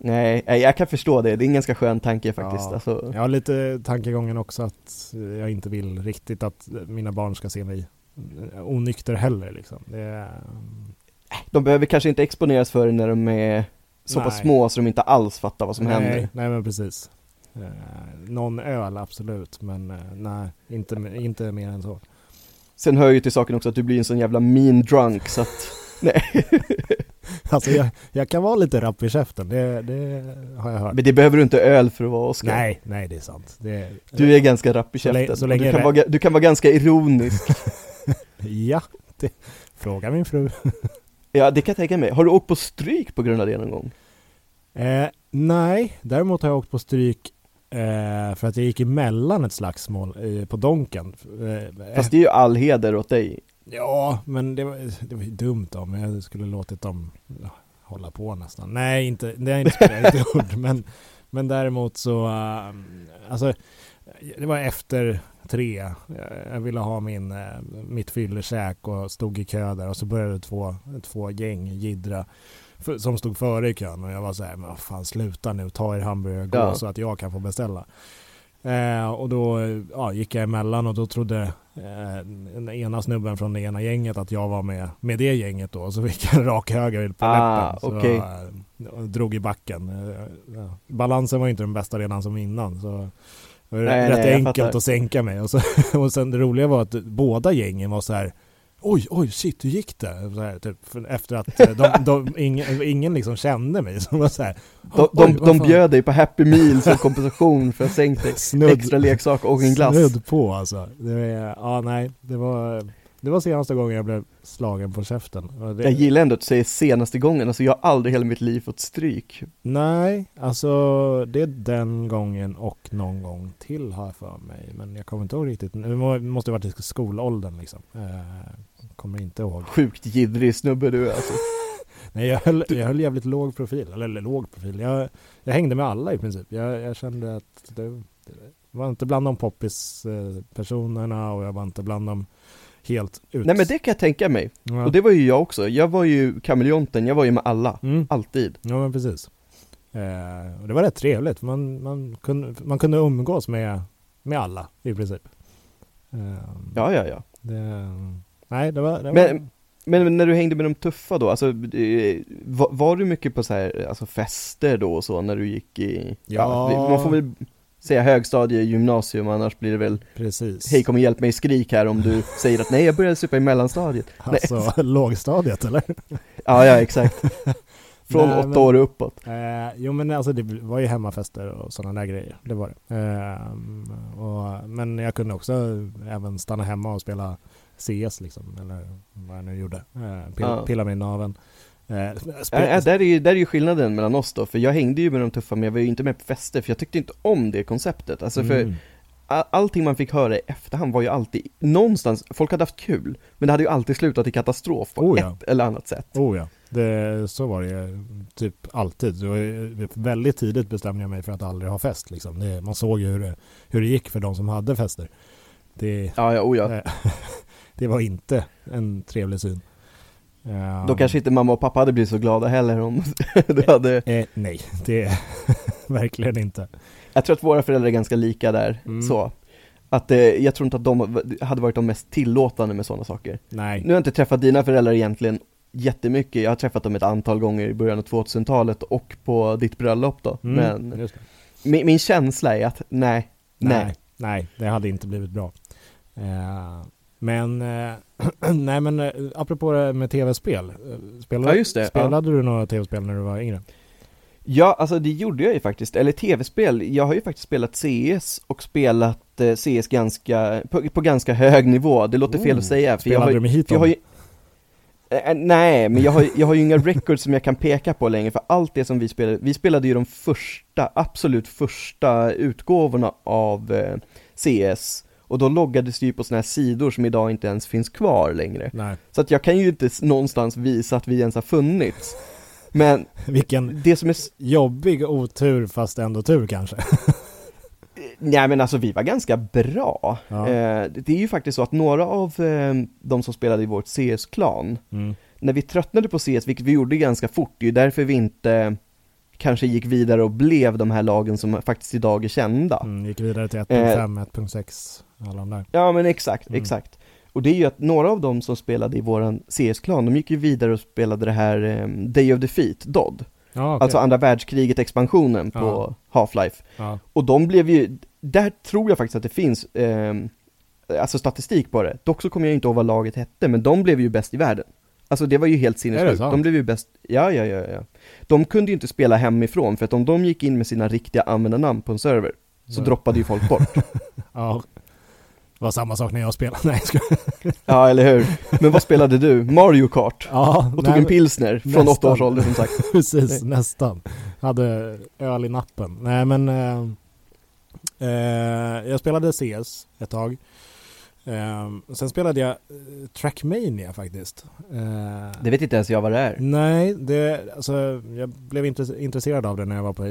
Nej, nej, jag kan förstå det, det är en ganska skön tanke faktiskt. Ja. Alltså, Jag har lite tankegången också att jag inte vill riktigt att mina barn ska se mig onykter heller liksom. Det, de behöver kanske inte exponeras för det när de är så pass Nej. små så de inte alls fattar vad som nej, händer. Nej men precis. Eh, någon öl absolut, men eh, nej, inte, inte mer än så. Sen hör ju till saken också att du blir en sån jävla mean drunk så att, nej, Alltså jag, jag kan vara lite rapp i käften, det, det har jag hört. men det behöver du inte öl för att vara Oscar. Nej, nej det är sant. Det, Du är ganska rapp i Så länge- käften. så länge du, kan vara, du kan vara ganska ironisk. Ja, det, fråga min fru. ja, det kan jag tänka mig. Har du åkt på stryk på grund av det någon gång? Eh, nej, däremot har jag åkt på stryk eh, för att jag gick emellan ett slagsmål eh, på Donken. Eh, Fast det är ju all heder åt dig. Ja, men det var, det var ju dumt om jag skulle låtit dem hålla på nästan. Nej, inte, det jag inte, skulle jag inte gjort. Men, men däremot så, äh, alltså det var efter tre. Jag ville ha min, äh, mitt fyllekäk och stod i kö där och så började två, två gäng för, som stod före i kön och jag var så här, men vad fan sluta nu, ta er hamburgare och gå Ja. så att jag kan få beställa. Eh, och då ja, gick jag emellan och då trodde eh, den ena snubben från det ena gänget att jag var med, med det gänget då. Så fick jag en rak höger på Ah, läppen. Så, okej. eh, drog i backen. Eh. Balansen var inte den bästa redan som innan. Så det var Nej, rätt nej, enkelt att sänka mig. Och, så, och sen det roliga var att båda gängen var så här Oj, oj, shit, hur gick det? Här, typ, efter att eh, de, de, ingen, ingen liksom kände mig. Så var så här, De, de, de bjöd dig på Happy Meal som kompensation för att sänkt. Snudd- Extra leksak och en glass. Snudd på alltså. Det, ja, nej, det var det var senaste gången jag blev slagen på käften. Det, Jag gillar ändå att du säger senaste gången, alltså jag har aldrig hela mitt liv fått stryk. Nej, alltså det är den gången och någon gång till har jag för mig. Men jag kommer inte ihåg riktigt. Det må- måste ha varit i skolåldern liksom. Kommer inte ihåg. Sjukt jiddrig snubbe du är alltså. Nej, jag höll, jag höll jävligt låg profil. Eller, eller låg profil. Jag, jag hängde med alla i princip. Jag, jag kände att det, det var inte bland de poppis eh, personerna och jag var inte bland de helt ut... Nej men det kan jag tänka mig, ja. och det var ju jag också. Jag var ju kameleonten, jag var ju med alla, Mm. alltid. Ja men precis. Eh, och det var rätt trevligt. Man, man, kunde, man kunde umgås med, med alla i princip. Eh, Ja, ja, ja. det, nej, det var... Det Men- var Men när du hängde med de tuffa då, alltså, eh, var, var du mycket på så här, alltså fester då och så när du gick i, Ja. vi- man får väl säga högstadie, gymnasium, annars blir det väl, precis. hej kom och hjälp mig skrik här om du säger att nej jag började supa i mellanstadiet. Alltså lågstadiet eller? Ja, ja exakt. Från Nej, åtta men- år uppåt. Eh, jo men alltså det var ju hemmafester och sådana där grejer. Det var det. Ehm, och, men jag kunde också även stanna hemma och spela CS liksom. Eller vad jag nu gjorde. Eh, pilla, Ja. pilla mig i naveln. Eh, Ja, ja, där, är ju, där är ju skillnaden mellan oss då, för jag hängde ju med de tuffa men jag var ju inte med på fester för jag tyckte inte om det konceptet. Alltså för Mm. all, allting man fick höra i efterhand var ju alltid, någonstans, folk hade haft kul, men det hade ju alltid slutat i katastrof på Oh, ja. ett eller annat sätt. Oh ja, det, så var det ju typ alltid. Ju- väldigt tidigt bestämde jag mig för att aldrig ha fest. Liksom. Det, man såg ju hur det, hur det gick för de som hade fester. Det, Ja, ja, oh ja. det var inte en trevlig syn. Då kanske inte mamma och pappa hade blivit så glada heller om du hade Eh, nej, det är verkligen inte. Jag tror att våra föräldrar är ganska lika där, Mm. så Att eh, jag tror inte att de hade varit de mest tillåtande med sådana saker Nej. Nu har jag inte träffat dina föräldrar egentligen jättemycket, jag har träffat dem ett antal gånger i början av 2000-talet och på ditt bröllop då Mm, Men min, min känsla är att nej, nej, nej, nej, det hade inte blivit bra. Eh, men, eh, nej men eh, apropå det med tv-spel. eh, Spelade, Ja, just det, ja. spelade du några tv-spel när du var yngre? Ja, alltså det gjorde jag ju faktiskt, eller tv-spel, jag har ju faktiskt spelat CS och spelat eh, CS ganska, på, på ganska hög nivå, det låter fel Oh, att säga för jag Spelade har, du med jag har Heaton? ju Eh, Nej, men jag har, jag har ju inga records som jag kan peka på längre, för allt det som vi spelade, vi spelade ju de första, absolut första utgåvorna av eh, CS, och då loggades det ju på sådana här sidor som idag inte ens finns kvar längre. Nej, Så att jag kan ju inte någonstans visa att vi ens har funnits. Men vilken det som är, jobbig otur fast ändå tur kanske. nej men alltså vi var ganska bra. Ja. Eh, det är ju faktiskt så att några av eh, de som spelade i vårt CS-klan, Mm. när vi tröttnade på CS, vilket vi gjorde ganska fort, det är ju därför vi inte kanske gick vidare och blev de här lagen som faktiskt idag är kända. Mm, gick vidare till Eh. 1.5, 1.6, alla de där. Ja men exakt, Mm. exakt. Och det är ju att några av dem som spelade i våran CS-klan, de gick ju vidare och spelade det här eh, Day of Defeat, DOD. Ja, okej. Alltså andra världskriget expansionen på Ja. Half-Life. ja. Och de blev ju, där tror jag faktiskt att det finns, eh, alltså statistik på det. Dock så kommer jag inte ihåg vad laget hette, men de blev ju bäst i världen. Alltså det var ju helt sinnessjukt. De blev ju bäst, ja ja ja ja. De kunde ju inte spela hemifrån, för att om de gick in med sina riktiga användarnamn på en server, så Ja. droppade ju folk bort. ja. Det var samma sak när jag spelade. Nej, skojar. ja eller hur? Men vad spelade du? Mario Kart? Ja, Och nej, tog en pilsner från nästan. åtta års ålder som sagt. Precis, Nej. nästan. Hade öl i nappen. Nej men eh, eh, jag spelade CS ett tag. Eh, sen spelade jag eh, Trackmania faktiskt. Eh, Det vet inte ens jag vad det är. Nej, det, alltså, jag blev intresse- intresserad av det när jag var på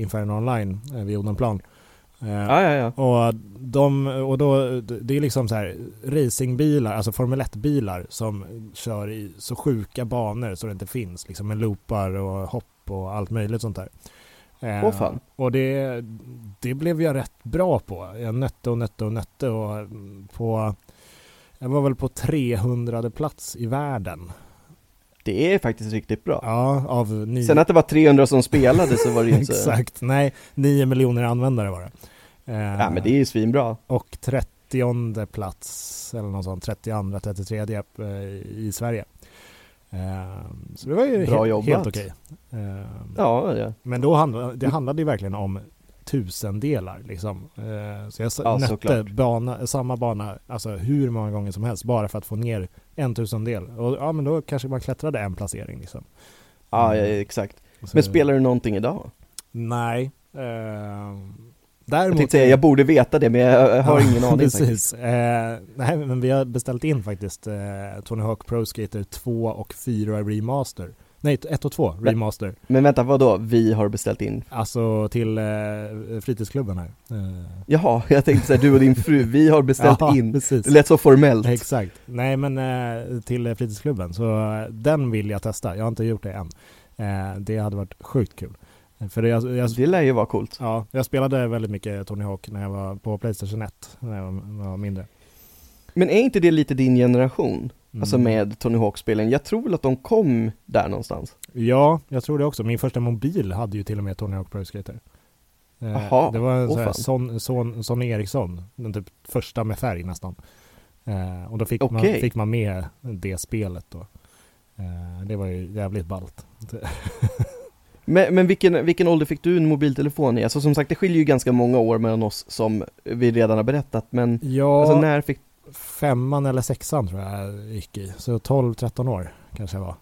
Inferno Online eh, vid Odenplan. Eh, Ja, ja, ja. och, de, och då, det är liksom så här racingbilar, alltså Formel 1-bilar som kör i så sjuka banor så det inte finns, liksom med loopar och hopp och allt möjligt sånt där. Eh, Åh, fan. Och det, det blev jag rätt bra på. Jag nötte och nötte och nötte och mm, på, jag var väl på 300 plats i världen. Det är faktiskt riktigt bra. Ja, av nio. Sen att det var 300 som spelade så var det ju inte. Exakt, nej, 9 miljoner användare var det. Eh, Ja men det är ju svinbra. Och 30 plats, eller något sånt, 32, 33 eh, i Sverige. Eh, så det var ju Bra helt, jobbat. helt okej. Eh, Ja, ja. Men då handlade det handlade ju verkligen om tusendelar liksom. Eh, så jag Ja, nötte bana, samma bana, alltså hur många gånger som helst bara för att få ner en tusendel. Och ja, men då kanske man klättrade en placering liksom. Ja, ja, exakt. Så- Men spelar du någonting idag? Nej. Eh, Jag däremot... tänkte säga, jag borde veta det men jag jag har ingen aning. Precis. Eh, nej, men vi har beställt in faktiskt eh, Tony Hawk Pro Skater 2 och 4 Remaster. Nej, 1 och 2 Men- Remaster. Men vänta, vad då? Vi har beställt in? Alltså till eh, fritidsklubben här. Eh, Jaha, jag tänkte säga du och din fru, vi har beställt ja, in. Precis. Det lät så formellt. Exakt. Nej men eh, till eh, fritidsklubben. Så eh, den vill jag testa. Jag har inte gjort det än. Eh, det hade varit sjukt kul. För jag, jag, Det lär ju vara coolt. ja, jag spelade väldigt mycket Tony Hawk när jag var på Playstation 1. När jag var, mindre. Men är inte det lite din generation? Mm. Alltså med Tony Hawk-spelen? Jag tror väl att de kom där någonstans? Ja, jag tror det också. Min första mobil hade ju till och med Tony Hawk Pro Skater. Eh, Jaha, det var en åh sån. Son, Son, Sonny Eriksson, den typ första med färg nästan. Eh, och då fick, man, Okej. fick man med det spelet då. Eh, det var ju jävligt ballt. Men, men vilken, vilken ålder fick du en mobiltelefon i? Alltså som sagt, det skiljer ju ganska många år mellan oss som vi redan har berättat, men Ja, alltså när fick femman eller sexan tror jag gick i. Så 12-13 år kanske jag var.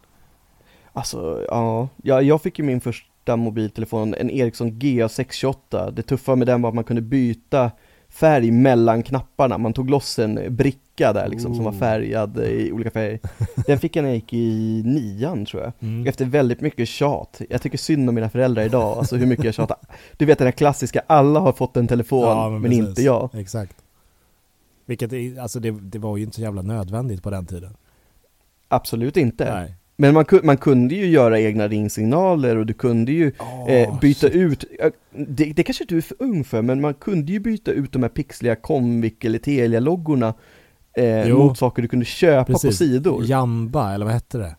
Alltså, ja, ja, jag fick ju min första mobiltelefon, en Ericsson GA628 Det tuffa med den var att man kunde byta färg mellan knapparna, man tog loss en bricka där liksom som var Ooh. färgad i olika färger Den fick jag när jag gick i nian tror jag Mm. Efter väldigt mycket tjat, jag tycker synd om mina föräldrar idag, alltså hur mycket jag tjatar Du vet den här klassiska, alla har fått en telefon, Ja, men, precis. inte jag Exakt. Vilket, alltså det, det var ju inte så jävla nödvändigt på den tiden. Absolut inte Nej. Men man, man kunde ju göra egna ringsignaler och du kunde ju eh, byta shit. ut, det, det kanske du är för ung för, men man kunde ju byta ut de här pixliga Comvik eller Telia-loggorna eh, mot saker du kunde köpa på Precis. sidor. Jamba, eller vad hette det?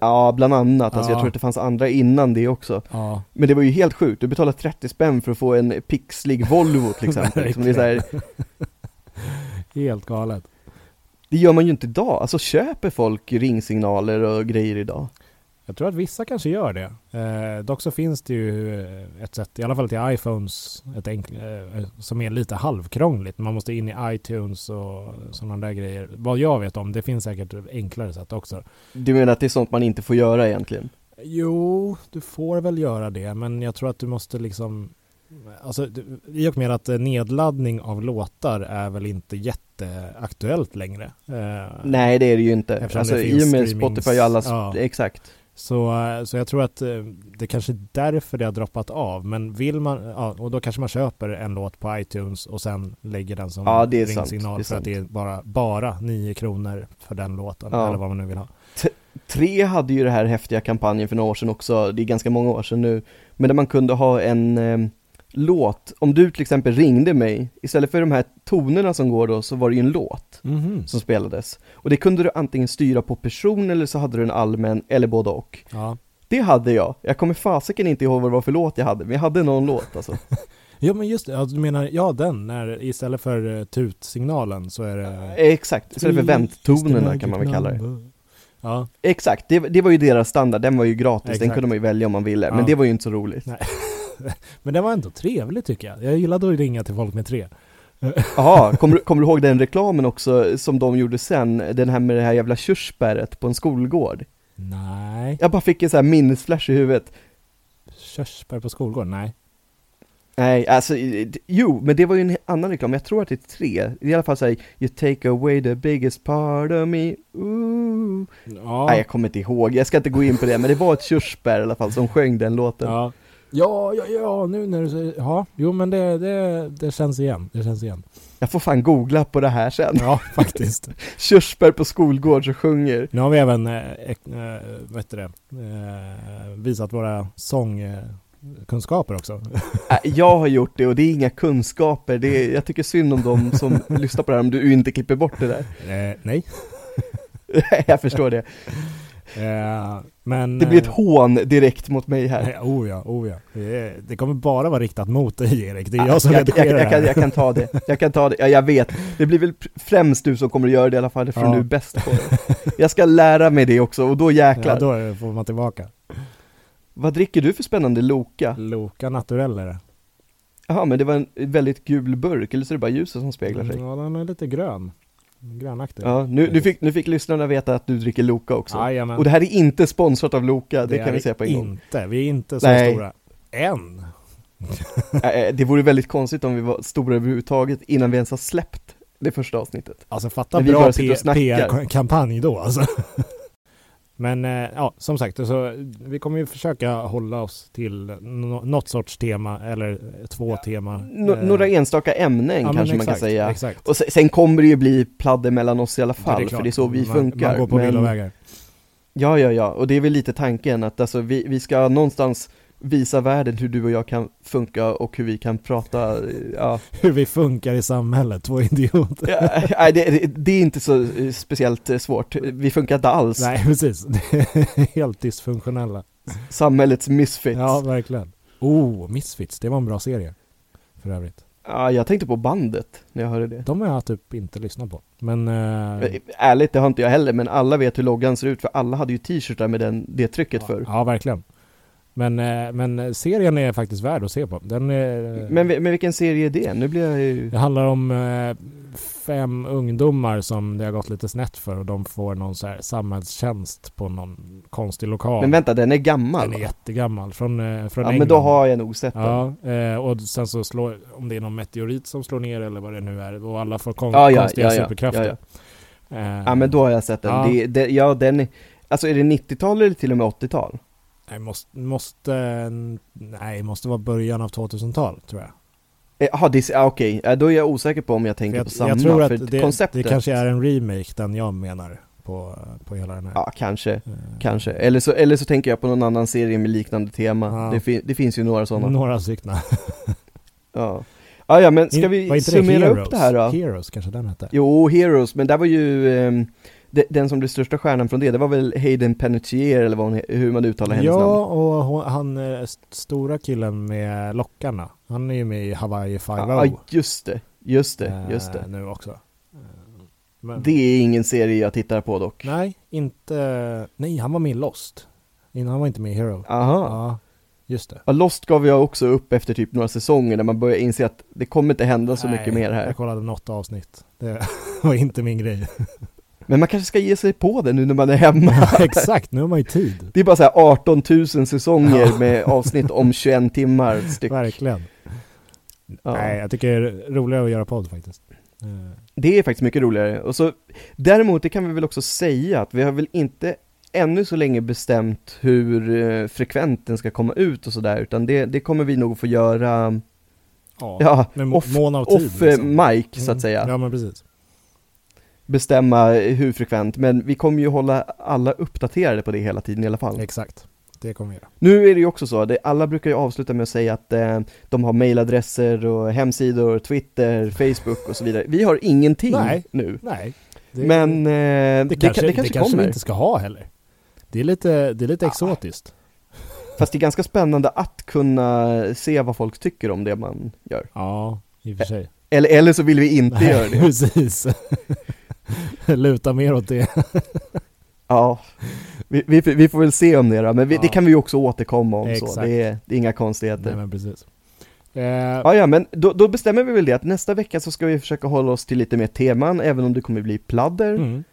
Ja, bland annat. Alltså jag Ja. tror att det fanns andra innan det också. Ja, Men det var ju helt sjukt, du betalade 30 spänn för att få en pixlig Volvo till exempel. det, är så här, helt galet. Det gör man ju inte idag, alltså köper folk ringsignaler och grejer idag? Jag tror att vissa kanske gör det. Eh, dock så finns det ju eh, ett sätt, i alla fall till iPhones, ett enk- eh, som är lite halvkrångligt. Man måste in i iTunes och sådana där grejer. Vad jag vet om, det finns säkert enklare sätt också. Du menar att det är sånt man inte får göra egentligen? Jo, du får väl göra det, men jag tror att du måste liksom Alltså, i och med att eh, nedladdning av låtar är väl inte jätteaktuellt längre. Eh, Nej det är det ju inte. Eftersom Alltså det i och med Spotify och alla, Ja. exakt. Så, eh, så jag tror att det kanske är därför det har droppat av. Men vill man, ja, och då kanske man köper en låt på iTunes och sen lägger den som Ja, ringsignal för att det är bara, bara 9 kronor för den låten. Ja. Eller vad man nu vill ha. Tre hade ju det här häftiga kampanjen för några år sedan också, det är ganska många år sedan nu, men där man kunde ha en låt, om du till exempel ringde mig, istället för de här tonerna som går då, så var det ju en låt Mhm. som spelades. Och det kunde du antingen styra på person eller så hade du en allmän, eller både och. Ja. Det hade jag, jag kommer fasiken inte ihåg vad det var för låt jag hade, men jag hade någon låt alltså. ja, men just det. Du menar, ja den, när istället för uh, tutsignalen så är det... Eh, Exakt, istället för vänttonerna kan man väl kalla det. Ja, Exakt, det, det var ju deras standard, den var ju gratis, den Exakt. kunde man ju välja om man ville, Ja. men det var ju inte så roligt. Nej. men det var ändå trevligt tycker jag. Jag gillade att ringa till folk med tre. Jaha, kommer, du- kommer du ihåg den reklamen också som de gjorde sen? Den här med det här jävla körsbäret på en skolgård? Nej. Jag bara fick en sån här minnesflash i huvudet. Körsbär på skolgården? Nej. Nej, alltså, jo, men det var ju en annan reklam, jag tror att det är tre. I alla fall såhär, you take away the biggest part of me, ooh. Ja. Nej, jag kommer inte ihåg, jag ska inte gå in på det, men det var ett körsbär i alla fall som sjöng den låten. Ja. Ja, ja, ja, nu när du säger, ja, jo men det, det, det känns igen, det känns igen. Jag får fan googla på det här sen. Ja, faktiskt. Körsbär på skolgård som sjunger. Nu har vi även, ek- eh, vad heter det, eh, visat våra sångkunskaper också. Äh, Jag har gjort det och det är inga kunskaper, det är, jag tycker synd om de som lyssnar på det här om du inte klipper bort det där. Nej. jag förstår det. Eh, men... Det blir ett eh, hån direkt mot mig här. nej, Oh ja, oh ja. Det, kommer bara vara riktat mot dig Erik. Det är Ah, jag som jag, jag, redigerar jag, det kan, jag kan ta det, jag kan ta det, ja, jag vet. Det blir väl främst du som kommer att göra det i alla fall, för Ja. du är bäst på det. Jag ska lära mig det också, och då jäklar. Ja, då får man tillbaka. Vad dricker du för spännande Loka? Loka Naturell är det. Jaha, men det var en väldigt gul burk, eller så är det bara ljuset som speglar sig? Ja, den är lite grön. Grönaktig. Ja, nu, nu, fick, nu fick lyssnarna veta att du dricker Loka också. Jajamän. Och det här är inte sponsrat av Loka, det, är kan vi säga på en gång. inte. Vi är inte så Nej. stora. Än. Det vore väldigt konstigt om vi var stora överhuvudtaget innan vi ens har släppt det första avsnittet. Alltså fatta bra. PR-kampanj då alltså. Men eh, ja, som sagt, så vi kommer ju försöka hålla oss till nå- något sorts tema eller två tema. Nå- Eh, några enstaka ämnen ja, kanske man kan exakt, säga. Exakt. Och se- sen kommer det ju bli pladder mellan oss i alla Ja, fall, klart. för det är så vi man, funkar. Man går på Men- villovägar. Ja, ja, ja, och det är väl lite tanken att alltså vi, vi ska någonstans visa världen hur du och jag kan funka och hur vi kan prata, ja, Hur vi funkar i samhället, två idioter. Ja, nej det, det, är inte så eh, speciellt eh, svårt, vi funkar inte alls. Nej, precis. Helt dysfunktionella. Samhällets misfits. Ja, verkligen. Oh, Misfits, det var en bra serie. För övrigt. Ja, jag tänkte på bandet när jag hörde det. De har jag typ inte lyssnat på. Men... eh, Eh, Ärligt, det har inte jag heller, men alla vet hur loggan ser ut, för alla hade ju t-shirtar med den, det trycket förr. Ja, verkligen. Men, eh, men serien är faktiskt värd att se på. Den är, Men, men vilken serie är det? Nu blir jag ju... Det handlar om eh, fem ungdomar som det har gått lite snett för och de får någon så här samhällstjänst på någon konstig lokal. Men vänta, den är gammal Den är va? jättegammal, från, eh, från Ja, England. men då har jag nog sett den. Ja, eh, och sen så slår, om det är någon meteorit som slår ner eller vad det nu är, och alla får kon- Ja, ja, konstiga ja, superkrafter. ja, Eh, Ja, men då har jag sett den. Ja. Det, det, ja, den är... Alltså är det 90-tal eller till och med 80-tal? Nej, måste, måste, nej, måste vara början av 2000-tal tror jag. Eh, Jaha, det är- ja, okej. Ja, då är jag osäker på om jag tänker jag, på samma, jag tror för att det, konceptet... det kanske är en remake den jag menar på, på hela den här. Ja, kanske. Eh, Kanske. Eller så, eller så tänker jag på någon annan serie med liknande tema. Ja. Det, fin- det finns ju några sådana. Några stycken. Ja. ja, ja, men ska vi det summera Heroes? upp det här då? Heroes kanske den hette? Jo, Heroes, men där var ju ehm, de, den som blev största stjärnan från det, det var väl Hayden Panettiere eller vad hon, hur man uttalar hennes namn. Ja, och hon, han eh, st- stora killen med lockarna. Han är ju med i Hawaii 5 Ja, just det, just det, just det. Nu också. Eh, Men, Det är ingen serie jag tittar på dock. Nej, inte... Nej, han var med i Lost. Innan han var inte med i Hero. Aha. Ja, just det. Ja, Lost gav jag också upp efter typ några säsonger när man började inse att det kommer inte hända så Nej, mycket mer här. Jag kollade något avsnitt. Det var inte min grej. Men man kanske ska ge sig på det nu när man är hemma. Exakt, nu har man ju tid. Det är bara så här 18 000 säsonger Ja. med avsnitt om 21 timmar styck. Verkligen. Ja. Nej, jag tycker det är roligare att göra podd faktiskt. Eh, Det är faktiskt mycket roligare. Och så, däremot, det kan vi väl också säga att vi har väl inte ännu så länge bestämt hur eh, frekvent den ska komma ut och sådär, utan det, det kommer vi nog få göra, Ja, ja, off, mån av tid. off eh, mic så Mm. att säga. Ja, men precis. Bestämma hur frekvent, men vi kommer ju hålla alla uppdaterade på det hela tiden i alla fall. Exakt. Det kommer vi göra. Nu är det ju också så, det, alla brukar ju avsluta med att säga att eh, de har mailadresser och hemsidor, Twitter, Facebook och så vidare. Vi har ingenting Nej. nu. Nej. Det, Men eh, det, det, kanske, kan, det kanske kommer. vi inte ska ha heller. Det är lite, det är lite Ah. exotiskt. Fast det är ganska spännande att kunna se vad folk tycker om det man gör. Ja, i och för sig. Eller, eller så vill vi inte göra det. precis. Luta mer åt det. Ja, vi, vi, vi får väl se om det då, men vi, det Ja. kan vi ju också återkomma om så. Exakt. Det är, det är inga Nej, konstigheter. men precis. Eh, Ja, ja, men då, då bestämmer vi väl det att nästa vecka så ska vi försöka hålla oss till lite mer teman, även om det kommer bli pladder. mm.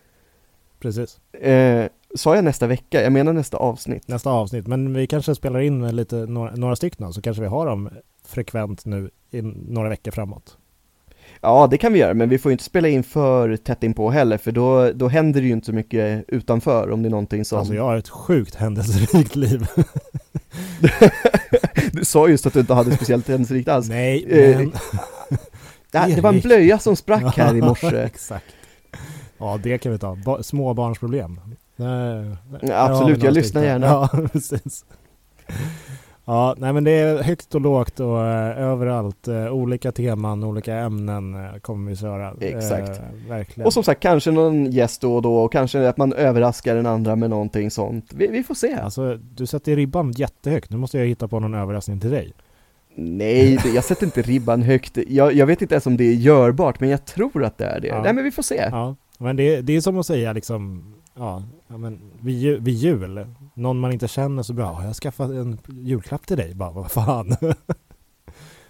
Precis. Eh, sa jag nästa vecka? Jag menar nästa avsnitt. Nästa avsnitt. Men vi kanske spelar in lite, några, några stycken så kanske vi har dem frekvent nu i några veckor framåt. Ja, det kan vi göra, men vi får ju inte spela in för tätt in på heller, för då, då händer det ju inte så mycket utanför om det är någonting som... Alltså jag har ett sjukt händelserikt liv. Du sa just att du inte hade speciellt händelserikt alls. Nej, Eh, men... Det, det var en blöja som sprack här i morse. Exakt. Ja, det kan vi ta. Ba- småbarnsproblem. Nej, har absolut, jag lyssnar gärna. Ja, precis. Ja, nej men det är högt och lågt och eh, överallt. Eh, olika teman, olika ämnen eh, kommer vi köra. Exakt. Eh, verkligen. Och som sagt, kanske någon gäst då och då, och kanske att man överraskar den andra med någonting sånt. Vi, vi får se. Alltså, du sätter ribban jättehögt. Nu måste jag hitta på någon överraskning till dig. Nej, det, jag sätter inte ribban högt. Jag, jag vet inte ens om det är görbart, men jag tror att det är det. Ja. Nej, men vi får se. Ja, men det, det är som att säga liksom, ja, ja men vid, vid jul, någon man inte känner så bra, har jag skaffat en julklapp till dig? Bara, vad fan?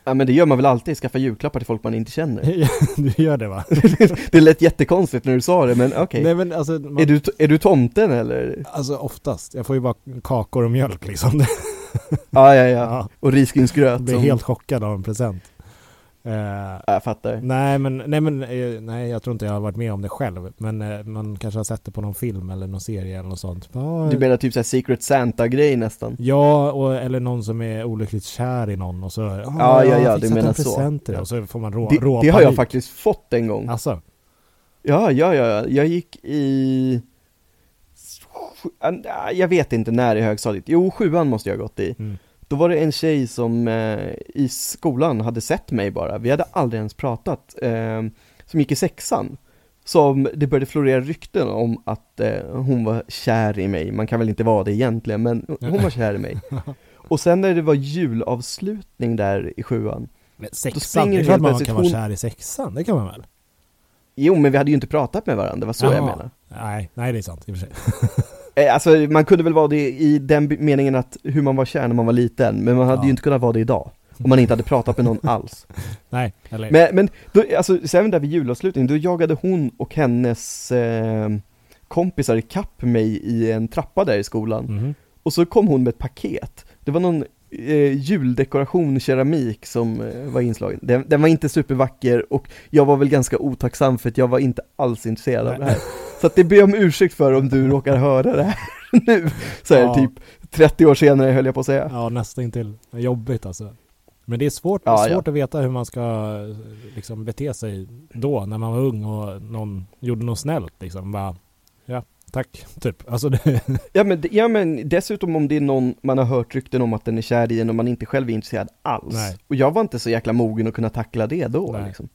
Ja men det gör man väl alltid, skaffa julklappar till folk man inte känner du gör det va? Det lät jättekonstigt när du sa det men okej Nej men alltså, man, är, du, är du tomten eller? alltså oftast, jag får ju bara kakor och mjölk liksom. Ja ja ja, ja, och risgrynsgröt jag blir som... helt chockad av en present. Ja, jag fattar nej men, nej men, eh, nej jag tror inte jag har varit med om det själv. Men eh, man kanske har sett det på någon film eller någon serie eller något sånt. Ah, Du menar typ såhär Secret Santa-grej nästan? Ja, och, eller någon som är olyckligt kär i någon och så ah, Ja, ja, ja, du menar en så. dig, och så får man rå, Det, rå det har jag faktiskt fått en gång Alltså, Ja, ja, ja, jag gick i Jag vet inte när i högstadiet, jo sjuan måste jag ha gått i mm. Då var det en tjej som eh, i skolan hade sett mig bara, vi hade aldrig ens pratat, eh, som gick i sexan. Som det började florera rykten om att eh, hon var kär i mig, man kan väl inte vara det egentligen, men hon var kär i mig. Och sen när det var julavslutning där i sjuan, men sexan, det är klart man kan vara hon- kär i sexan, det kan man väl? jo men vi hade ju inte pratat med varandra, det var så jag Jaha. menar. Nej, nej det är sant i och för sig. Eh, Alltså man kunde väl vara det i den meningen att hur man var kär när man var liten, men man hade Ja. ju inte kunnat vara det idag. Om man inte hade pratat med någon alls. Nej, eller Men, men då, alltså, sen där vid julavslutningen, då jagade hon och hennes eh, kompisar ikapp mig i en trappa där i skolan. Mhm. Och så kom hon med ett paket. Det var någon eh, juldekoration keramik som eh, var inslagen. Den, den var inte supervacker och jag var väl ganska otacksam för att jag var inte alls intresserad av Nej. det här. Så att det ber om ursäkt för om du råkar höra det här nu. Så här, Ja. typ 30 år senare höll jag på att säga. Ja, nästan till jobbigt alltså. Men det är svårt, Ja, svårt ja. att veta hur man ska eh, liksom, bete sig då, när man var ung och någon gjorde något snällt liksom. Bara, ja, tack, typ. Alltså det, Ja men, ja men dessutom om det är någon man har hört rykten om att den är kär i en och man inte själv är intresserad alls. Nej. Och jag var inte så jäkla mogen att kunna tackla det då liksom.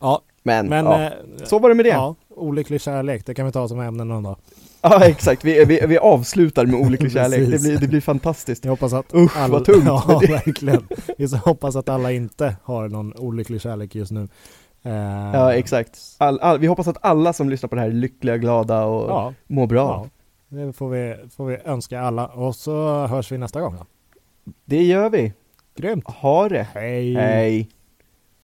ja, Men, men ja, eh, så var det med det. Ja, Ja, olycklig kärlek, det kan vi ta som ämne någon dag. exakt, vi, vi, vi avslutar med olycklig kärlek, det blir, det blir fantastiskt. Jag hoppas att Usch, alla- vad tungt. Ja, verkligen. Vi hoppas att alla inte har någon olycklig kärlek just nu. Eh, Ja exakt. All, all, vi hoppas att alla som lyssnar på det här är lyckliga, glada och Ja, mår bra. ja, det får vi, får vi önska alla. Och så hörs vi nästa gång då. Det gör vi. Grymt! Ha det. Hej! Hej.